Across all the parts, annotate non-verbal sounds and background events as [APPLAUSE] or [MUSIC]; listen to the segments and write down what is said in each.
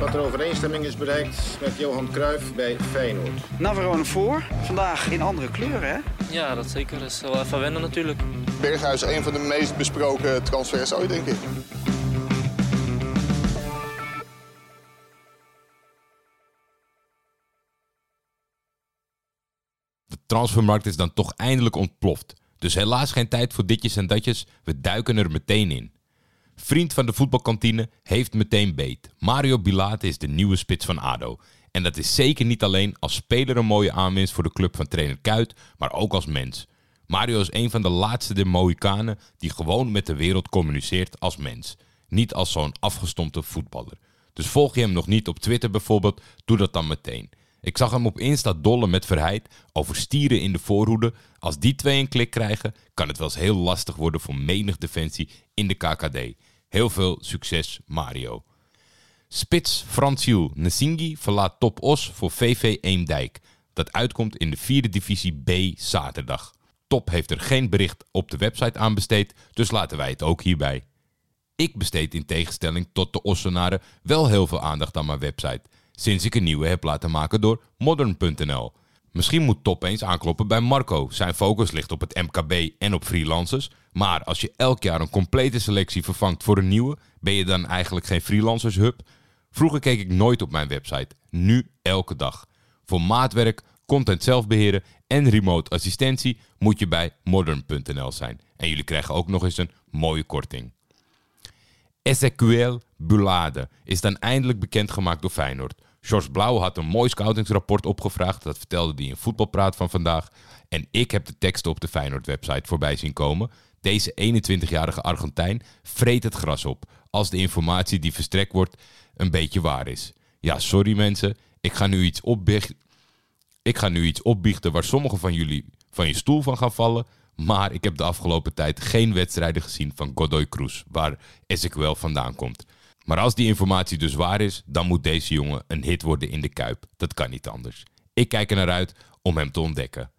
dat er overeenstemming is bereikt met Johan Cruijff bij Feyenoord. Navarone voor. Vandaag in andere kleuren, hè? Ja, dat zeker. Dat is wel even wennen natuurlijk. Berghuis, een van de meest besproken transfers ooit, denk ik. De transfermarkt is dan toch eindelijk ontploft. Dus helaas geen tijd voor ditjes en datjes, we duiken er meteen in. Vriend van de voetbalkantine heeft meteen beet. Mario Bilate is de nieuwe spits van ADO. En dat is zeker niet alleen als speler een mooie aanwinst voor de club van trainer Kuit, maar ook als mens. Mario is een van de laatste Mohikanen die gewoon met de wereld communiceert als mens. Niet als zo'n afgestompte voetballer. Dus volg je hem nog niet op Twitter bijvoorbeeld, doe dat dan meteen. Ik zag hem op Insta dollen met Verheid over stieren in de voorhoede. Als die twee een klik krijgen, kan het wel eens heel lastig worden voor menig defensie in de KKD. Heel veel succes, Mario. Spits Franciel Nsingi verlaat Top Os voor VV Eemdijk. Dat uitkomt in de vierde divisie B zaterdag. Top heeft er geen bericht op de website aan besteed, dus laten wij het ook hierbij. Ik besteed in tegenstelling tot de Ossenaren wel heel veel aandacht aan mijn website. Sinds ik een nieuwe heb laten maken door modern.nl. Misschien moet Top eens aankloppen bij Marco. Zijn focus ligt op het MKB en op freelancers. Maar als je elk jaar een complete selectie vervangt voor een nieuwe, ben je dan eigenlijk geen freelancers hub? Vroeger keek ik nooit op mijn website. Nu elke dag. Voor maatwerk, content zelfbeheren en remote assistentie moet je bij modern.nl zijn. En jullie krijgen ook nog eens een mooie korting. Ezequiel Bulade is dan eindelijk bekendgemaakt door Feyenoord. George Blauw had een mooi scoutingsrapport opgevraagd. Dat vertelde hij in Voetbalpraat van vandaag. En ik heb de teksten op de Feyenoord-website voorbij zien komen. Deze 21-jarige Argentijn vreet het gras op. Als de informatie die verstrekt wordt een beetje waar is. Ja, sorry mensen. Ik ga nu iets opbiechten. Ik ga nu iets opbiechten waar sommigen van jullie van je stoel van gaan vallen. Maar ik heb de afgelopen tijd geen wedstrijden gezien van Godoy Cruz, waar Ezequiel vandaan komt. Maar als die informatie dus waar is, dan moet deze jongen een hit worden in de Kuip. Dat kan niet anders. Ik kijk er naar uit om hem te ontdekken.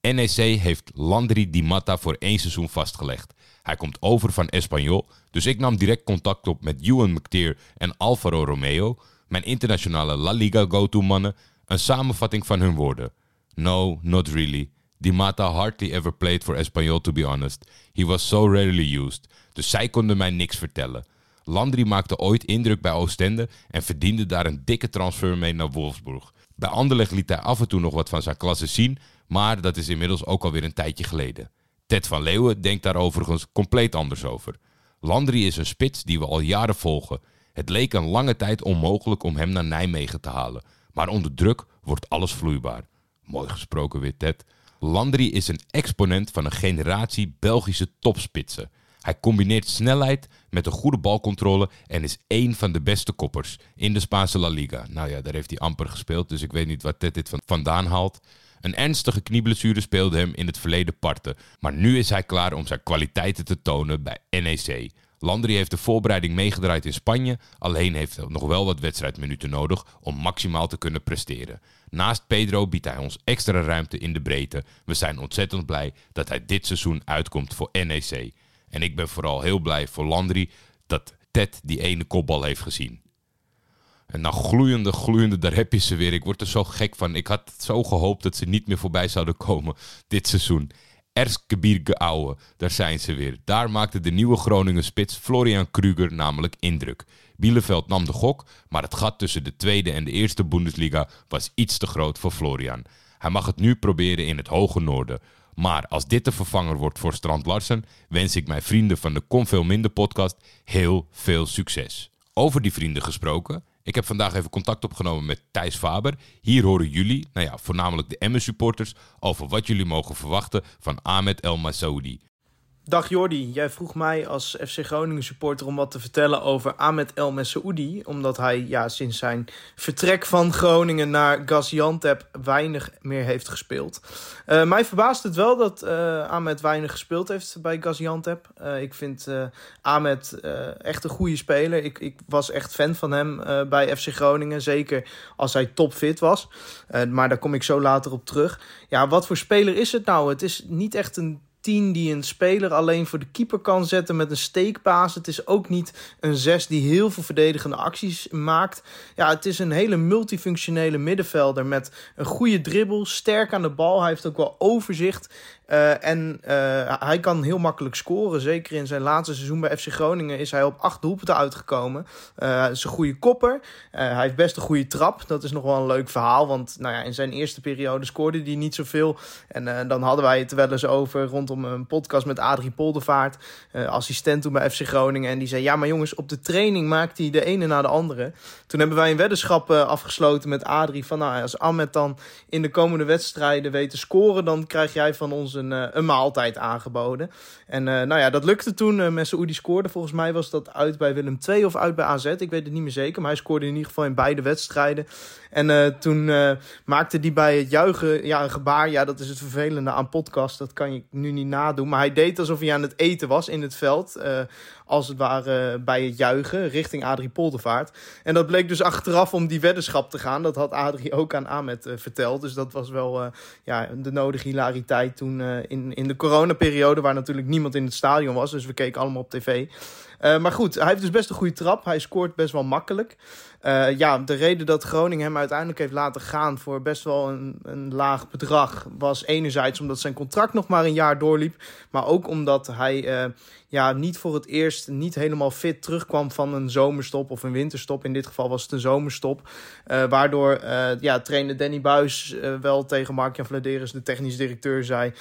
NEC heeft Landry Di Matta voor één seizoen vastgelegd. Hij komt over van Espanyol, dus ik nam direct contact op met Ewan McTeer en Alvaro Romeo, mijn internationale La Liga go-to-mannen, een samenvatting van hun woorden. No, not really. Di Matta hardly ever played for Espanyol to be honest. He was so rarely used. Dus zij konden mij niks vertellen. Landry maakte ooit indruk bij Oostende en verdiende daar een dikke transfer mee naar Wolfsburg. Bij Anderlecht liet hij af en toe nog wat van zijn klasse zien, maar dat is inmiddels ook alweer een tijdje geleden. Ted van Leeuwen denkt daar overigens compleet anders over. Landry is een spits die we al jaren volgen. Het leek een lange tijd onmogelijk om hem naar Nijmegen te halen, maar onder druk wordt alles vloeibaar. Mooi gesproken weer, Ted. Landry is een exponent van een generatie Belgische topspitsen. Hij combineert snelheid met een goede balcontrole en is één van de beste koppers in de Spaanse La Liga. Nou ja, daar heeft hij amper gespeeld, dus ik weet niet wat Ted dit van vandaan haalt. Een ernstige knieblessure speelde hem in het verleden parten, maar nu is hij klaar om zijn kwaliteiten te tonen bij NEC. Landry heeft de voorbereiding meegedraaid in Spanje, alleen heeft hij nog wel wat wedstrijdminuten nodig om maximaal te kunnen presteren. Naast Pedro biedt hij ons extra ruimte in de breedte. We zijn ontzettend blij dat hij dit seizoen uitkomt voor NEC. En ik ben vooral heel blij voor Landry dat Ted die ene kopbal heeft gezien. En nou gloeiende, gloeiende, daar heb je ze weer. Ik word er zo gek van. Ik had zo gehoopt dat ze niet meer voorbij zouden komen dit seizoen. Erzgebirge Aue, daar zijn ze weer. Daar maakte de nieuwe Groningen spits Florian Kruger namelijk indruk. Bielefeld nam de gok, maar het gat tussen de tweede en de eerste Bundesliga was iets te groot voor Florian. Hij mag het nu proberen in het hoge noorden. Maar als dit de vervanger wordt voor Strand Larsen, wens ik mijn vrienden van de Kom Veel Minder podcast heel veel succes. Over die vrienden gesproken, ik heb vandaag even contact opgenomen met Thijs Faber. Hier horen jullie, nou ja, voornamelijk de Emmen supporters, over wat jullie mogen verwachten van Ahmed El Masoudi. Dag Jordi, jij vroeg mij als FC Groningen supporter om wat te vertellen over Ahmed El Messoudi. Omdat hij ja, sinds zijn vertrek van Groningen naar Gaziantep weinig meer heeft gespeeld. Uh, mij verbaast het wel dat uh, Ahmed weinig gespeeld heeft bij Gaziantep. Uh, ik vind Ahmed echt een goede speler. Ik, ik, was echt fan van hem bij FC Groningen. Zeker als hij topfit was. maar daar kom ik zo later op terug. Ja, wat voor speler is het nou? Het is niet echt een 10 die een speler alleen voor de keeper kan zetten met een steekpaas. Het is ook niet een 6 die heel veel verdedigende acties maakt. Ja, het is een hele multifunctionele middenvelder met een goede dribbel, sterk aan de bal. Hij heeft ook wel overzicht. Uh, en uh, hij kan heel makkelijk scoren. Zeker in zijn laatste seizoen bij FC Groningen is hij op acht doelpunten uitgekomen. Uh, is een goede kopper. hij heeft best een goede trap. Dat is nog wel een leuk verhaal. Want nou ja, in zijn eerste periode scoorde hij niet zoveel. En dan hadden wij het wel eens over rondom een podcast met Adrie Poldervaart. assistent toen bij FC Groningen. En die zei: Ja, maar jongens, op de training maakt hij de ene na de andere. Toen hebben wij een weddenschap afgesloten met Adrie. Van nou, als Ahmed dan in de komende wedstrijden weet te scoren, dan krijg jij van ons een, eh, een maaltijd aangeboden. En uh, nou ja, dat lukte toen. Uh, met Saoedi scoorde. Volgens mij was dat uit bij Willem II of uit bij AZ. Ik weet het niet meer zeker. Maar hij scoorde in ieder geval in beide wedstrijden. En toen maakte hij bij het juichen ja, een gebaar. Ja, dat is het vervelende aan podcast. Dat kan je nu niet nadoen. Maar hij deed alsof hij aan het eten was in het veld. Uh, als het ware bij het juichen richting Adrie Poldervaart. En dat bleek dus achteraf om die weddenschap te gaan. Dat had Adrie ook aan Ahmed verteld. Dus dat was wel ja, de nodige hilariteit toen in, in de coronaperiode... waar natuurlijk niemand in het stadion was. Dus we keken allemaal op tv. Uh, maar goed, hij heeft dus best een goede trap. Hij scoort best wel makkelijk. Uh, ja, de reden dat Groningen hem uiteindelijk heeft laten gaan voor best wel een, een laag bedrag was enerzijds omdat zijn contract nog maar een jaar doorliep, maar ook omdat hij uh, ja, niet voor het eerst niet helemaal fit terugkwam van een zomerstop of een winterstop. In dit geval was het een zomerstop. Waardoor ja, trainer Danny Buis wel tegen Mark-Jan de technisch directeur, zei...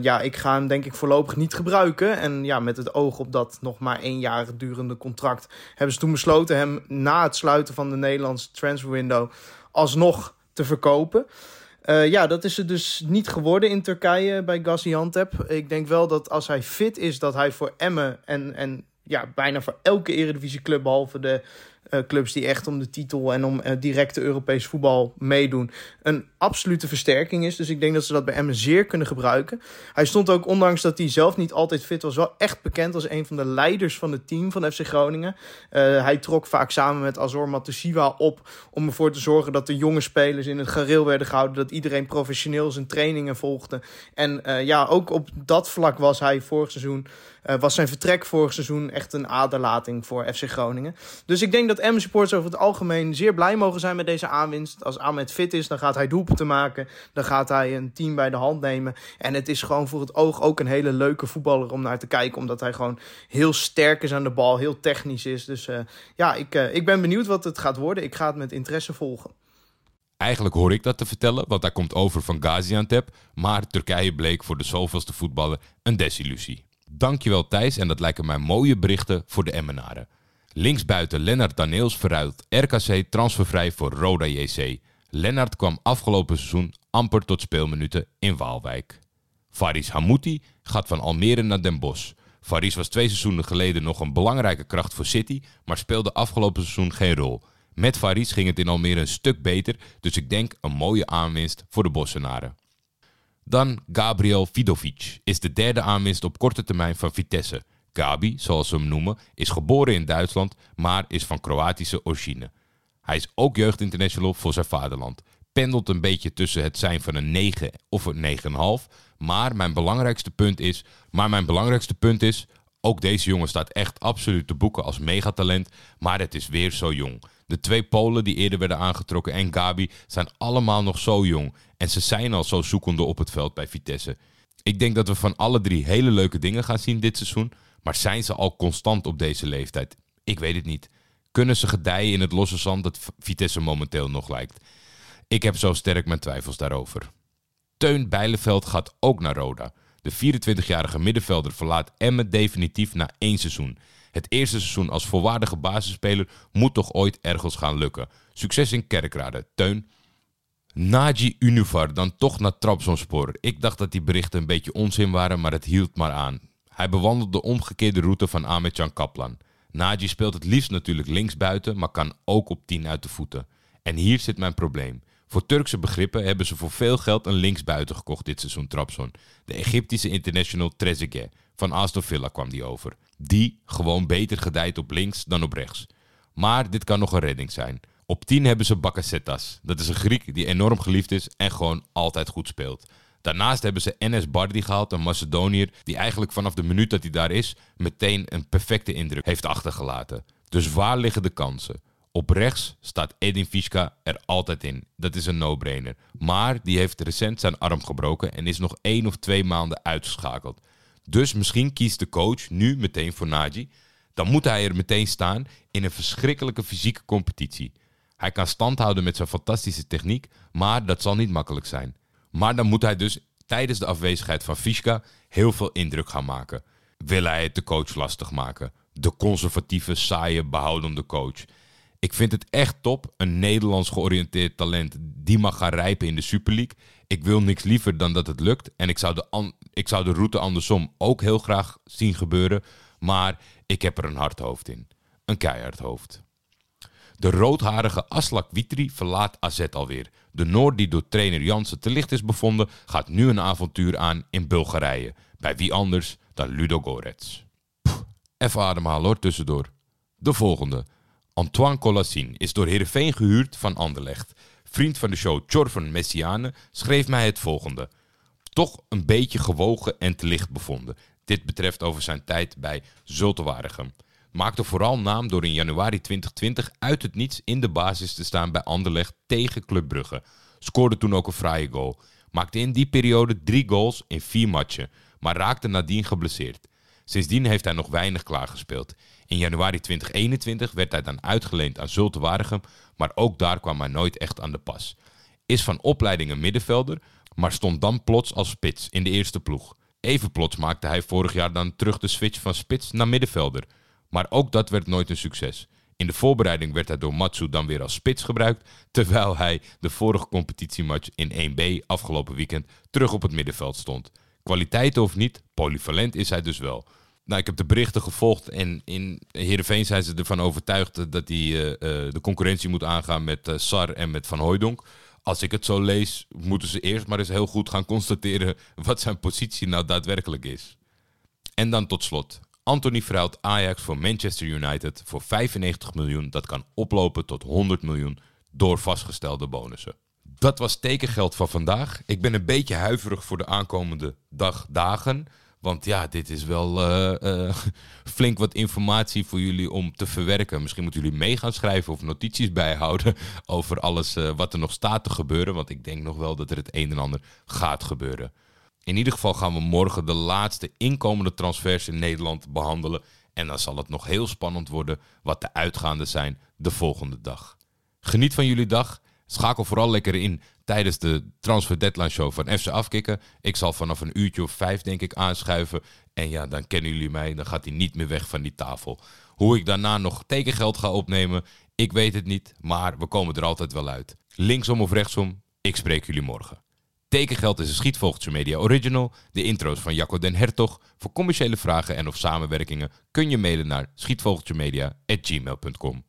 ja, ik ga hem denk ik voorlopig niet gebruiken. En ja, met het oog op dat nog maar één jaar durende contract... hebben ze toen besloten hem na het sluiten van de Nederlandse transfer window alsnog te verkopen. Uh, ja, dat is het dus niet geworden in Turkije bij Gaziantep. Ik denk wel dat als hij fit is, dat hij voor Emmen en, en ja, bijna voor elke eredivisieclub, behalve de uh, clubs die echt om de titel en om uh, directe Europees voetbal meedoen, een absolute versterking is. Dus ik denk dat ze dat bij Emmen zeer kunnen gebruiken. Hij stond ook, ondanks dat hij zelf niet altijd fit was, wel echt bekend als een van de leiders van het team van FC Groningen. Uh, hij trok vaak samen met Azor Matusiwa op om ervoor te zorgen dat de jonge spelers in het gareel werden gehouden, dat iedereen professioneel zijn trainingen volgde. En ja, ook op dat vlak was hij vorig seizoen, was zijn vertrek vorig seizoen echt een aderlating voor FC Groningen. Dus ik denk dat Emmen supporters over het algemeen zeer blij mogen zijn met deze aanwinst. Als Ahmed fit is, dan gaat hij doelpunten maken. Dan gaat hij een team bij de hand nemen. En het is gewoon voor het oog ook een hele leuke voetballer om naar te kijken. Omdat hij gewoon heel sterk is aan de bal, heel technisch is. Dus uh, ja, ik, uh, ik ben benieuwd wat het gaat worden. Ik ga het met interesse volgen. Eigenlijk hoor ik dat te vertellen, want hij komt over van Gaziantep. Maar Turkije bleek voor de zoveelste voetballer een desillusie. Dankjewel Thijs en dat lijken mij mooie berichten voor de Emmenaren. Linksbuiten Lennart Daneels verruilt RKC transfervrij voor Roda JC. Lennart kwam afgelopen seizoen amper tot speelminuten in Waalwijk. Faris Hamouti gaat van Almere naar Den Bosch. Faris was twee seizoenen geleden nog een belangrijke kracht voor City, maar speelde afgelopen seizoen geen rol. Met Faris ging het in Almere een stuk beter, dus ik denk een mooie aanwinst voor de Bossenaren. Dan Gabriel Vidovic is de derde aanwinst op korte termijn van Vitesse. Gabi, zoals ze hem noemen, is geboren in Duitsland, maar is van Kroatische origine. Hij is ook jeugdinternational voor zijn vaderland. Pendelt een beetje tussen het zijn van een 9 of een 9,5. Maar mijn belangrijkste punt is, maar mijn belangrijkste punt is, ook deze jongen staat echt absoluut te boeken als megatalent, maar het is weer zo jong. De twee Polen die eerder werden aangetrokken en Gabi zijn allemaal nog zo jong. En ze zijn al zo zoekende op het veld bij Vitesse. Ik denk dat we van alle drie hele leuke dingen gaan zien dit seizoen. Maar zijn ze al constant op deze leeftijd? Ik weet het niet. Kunnen ze gedijen in het losse zand dat Vitesse momenteel nog lijkt? Ik heb zo sterk mijn twijfels daarover. Teun Bijleveld gaat ook naar Roda. De 24-jarige middenvelder verlaat Emmen definitief na één seizoen. Het eerste seizoen als volwaardige basisspeler moet toch ooit ergens gaan lukken. Succes in Kerkrade. Teun. Naji Univar dan toch naar Trabzonspor. Ik dacht dat die berichten een beetje onzin waren, maar het hield maar aan. Hij bewandelt de omgekeerde route van Ahmed Kaplan. Naji speelt het liefst natuurlijk linksbuiten, maar kan ook op 10 uit de voeten. En hier zit mijn probleem. Voor Turkse begrippen hebben ze voor veel geld een linksbuiten gekocht dit seizoen Trabzon. De Egyptische international Trezeguet. Van Aston Villa kwam die over. Die gewoon beter gedijt op links dan op rechts. Maar dit kan nog een redding zijn. Op 10 hebben ze Bakasetas. Dat is een Griek die enorm geliefd is en gewoon altijd goed speelt. Daarnaast hebben ze NS Bardi gehaald, een Macedoniër die eigenlijk vanaf de minuut dat hij daar is meteen een perfecte indruk heeft achtergelaten. Dus waar liggen de kansen? Op rechts staat Edin Fischka er altijd in. Dat is een no-brainer. Maar die heeft recent zijn arm gebroken en is nog één of twee maanden uitgeschakeld. Dus misschien kiest de coach nu meteen voor Nagy. Dan moet hij er meteen staan in een verschrikkelijke fysieke competitie. Hij kan stand houden met zijn fantastische techniek, maar dat zal niet makkelijk zijn. Maar dan moet hij dus tijdens de afwezigheid van Fischka heel veel indruk gaan maken. Wil hij het de coach lastig maken? De conservatieve, saaie, behoudende coach. Ik vind het echt top, een Nederlands georiënteerd talent die mag gaan rijpen in de Super League. Ik wil niks liever dan dat het lukt. En ik zou de, ik zou de route andersom ook heel graag zien gebeuren. Maar ik heb er een hard hoofd in. Een keihard hoofd. De roodharige Aslak Witri verlaat AZ alweer. De Noord die door trainer Jansen te licht is bevonden, gaat nu een avontuur aan in Bulgarije. Bij wie anders dan Ludo Gorets. Even ademhalen hoor, tussendoor. De volgende. Antoine Colassin is door Heerenveen gehuurd van Anderlecht. Vriend van de show Chorven Messiane schreef mij het volgende. Toch een beetje gewogen en te licht bevonden. Dit betreft over zijn tijd bij Zultewaregem maakte vooral naam door in januari 2020 uit het niets in de basis te staan bij Anderlecht tegen Club Brugge. Scoorde toen ook een fraaie goal. Maakte in die periode drie goals in vier matchen, maar raakte nadien geblesseerd. Sindsdien heeft hij nog weinig klaargespeeld. In januari 2021 werd hij dan uitgeleend aan Zulte Waregem, maar ook daar kwam hij nooit echt aan de pas. Is van opleiding een middenvelder, maar stond dan plots als spits in de eerste ploeg. Even plots maakte hij vorig jaar dan terug de switch van spits naar middenvelder. Maar ook dat werd nooit een succes. In de voorbereiding werd hij door Matsu dan weer als spits gebruikt, terwijl hij de vorige competitiematch in 1B afgelopen weekend terug op het middenveld stond. Kwaliteit of niet, polyvalent is hij dus wel. Nou, ik heb de berichten gevolgd en in Heerenveen zijn ze ervan overtuigd dat hij uh, de concurrentie moet aangaan met uh, Sar en met Van Hooijdonk. Als ik het zo lees, moeten ze eerst maar eens heel goed gaan constateren [LAUGHS] wat zijn positie nou daadwerkelijk is. En dan tot slot, Anthony Fruit Ajax voor Manchester United voor 95 miljoen. Dat kan oplopen tot 100 miljoen door vastgestelde bonussen. Dat was tekengeld van vandaag. Ik ben een beetje huiverig voor de aankomende dag, dagen. Want ja, dit is wel uh, uh, [LAUGHS] flink wat informatie voor jullie om te verwerken. Misschien moeten jullie mee gaan schrijven of notities bijhouden [LAUGHS] over alles uh, wat er nog staat te gebeuren. Want ik denk nog wel dat er het een en ander gaat gebeuren. In ieder geval gaan we morgen de laatste inkomende transfers in Nederland behandelen. En dan zal het nog heel spannend worden wat de uitgaande zijn de volgende dag. Geniet van jullie dag. Schakel vooral lekker in tijdens de Transfer Deadline Show van FC Afkikken. Ik zal vanaf een uurtje of vijf denk ik aanschuiven. En ja, dan kennen jullie mij. Dan gaat hij niet meer weg van die tafel. Hoe ik daarna nog tekengeld ga opnemen, ik weet het niet. Maar we komen er altijd wel uit. Linksom of rechtsom, ik spreek jullie morgen. Tekengeld is een Schietvogeltje Media original. De intro's van Jacco den Hertog. Voor commerciële vragen en of samenwerkingen kun je mailen naar schietvogeltjemedia.gmail.com.